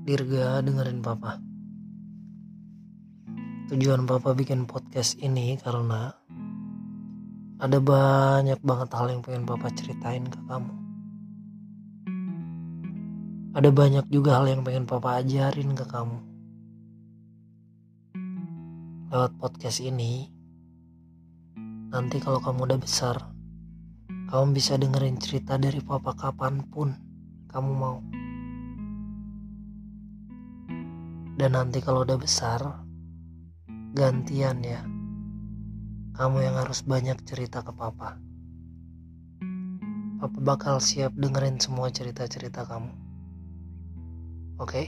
Dirga dengerin papa. Tujuan papa bikin podcast ini karena ada banyak banget hal yang pengen papa ceritain ke kamu. Ada banyak juga hal yang pengen papa ajarin ke kamu. Lewat podcast ini, nanti kalau kamu udah besar, kamu bisa dengerin cerita dari papa kapan pun kamu mau. Dan nanti kalau udah besar, gantian ya. Kamu yang harus banyak cerita ke papa. Papa bakal siap dengerin semua cerita-cerita kamu. Oke? Okay?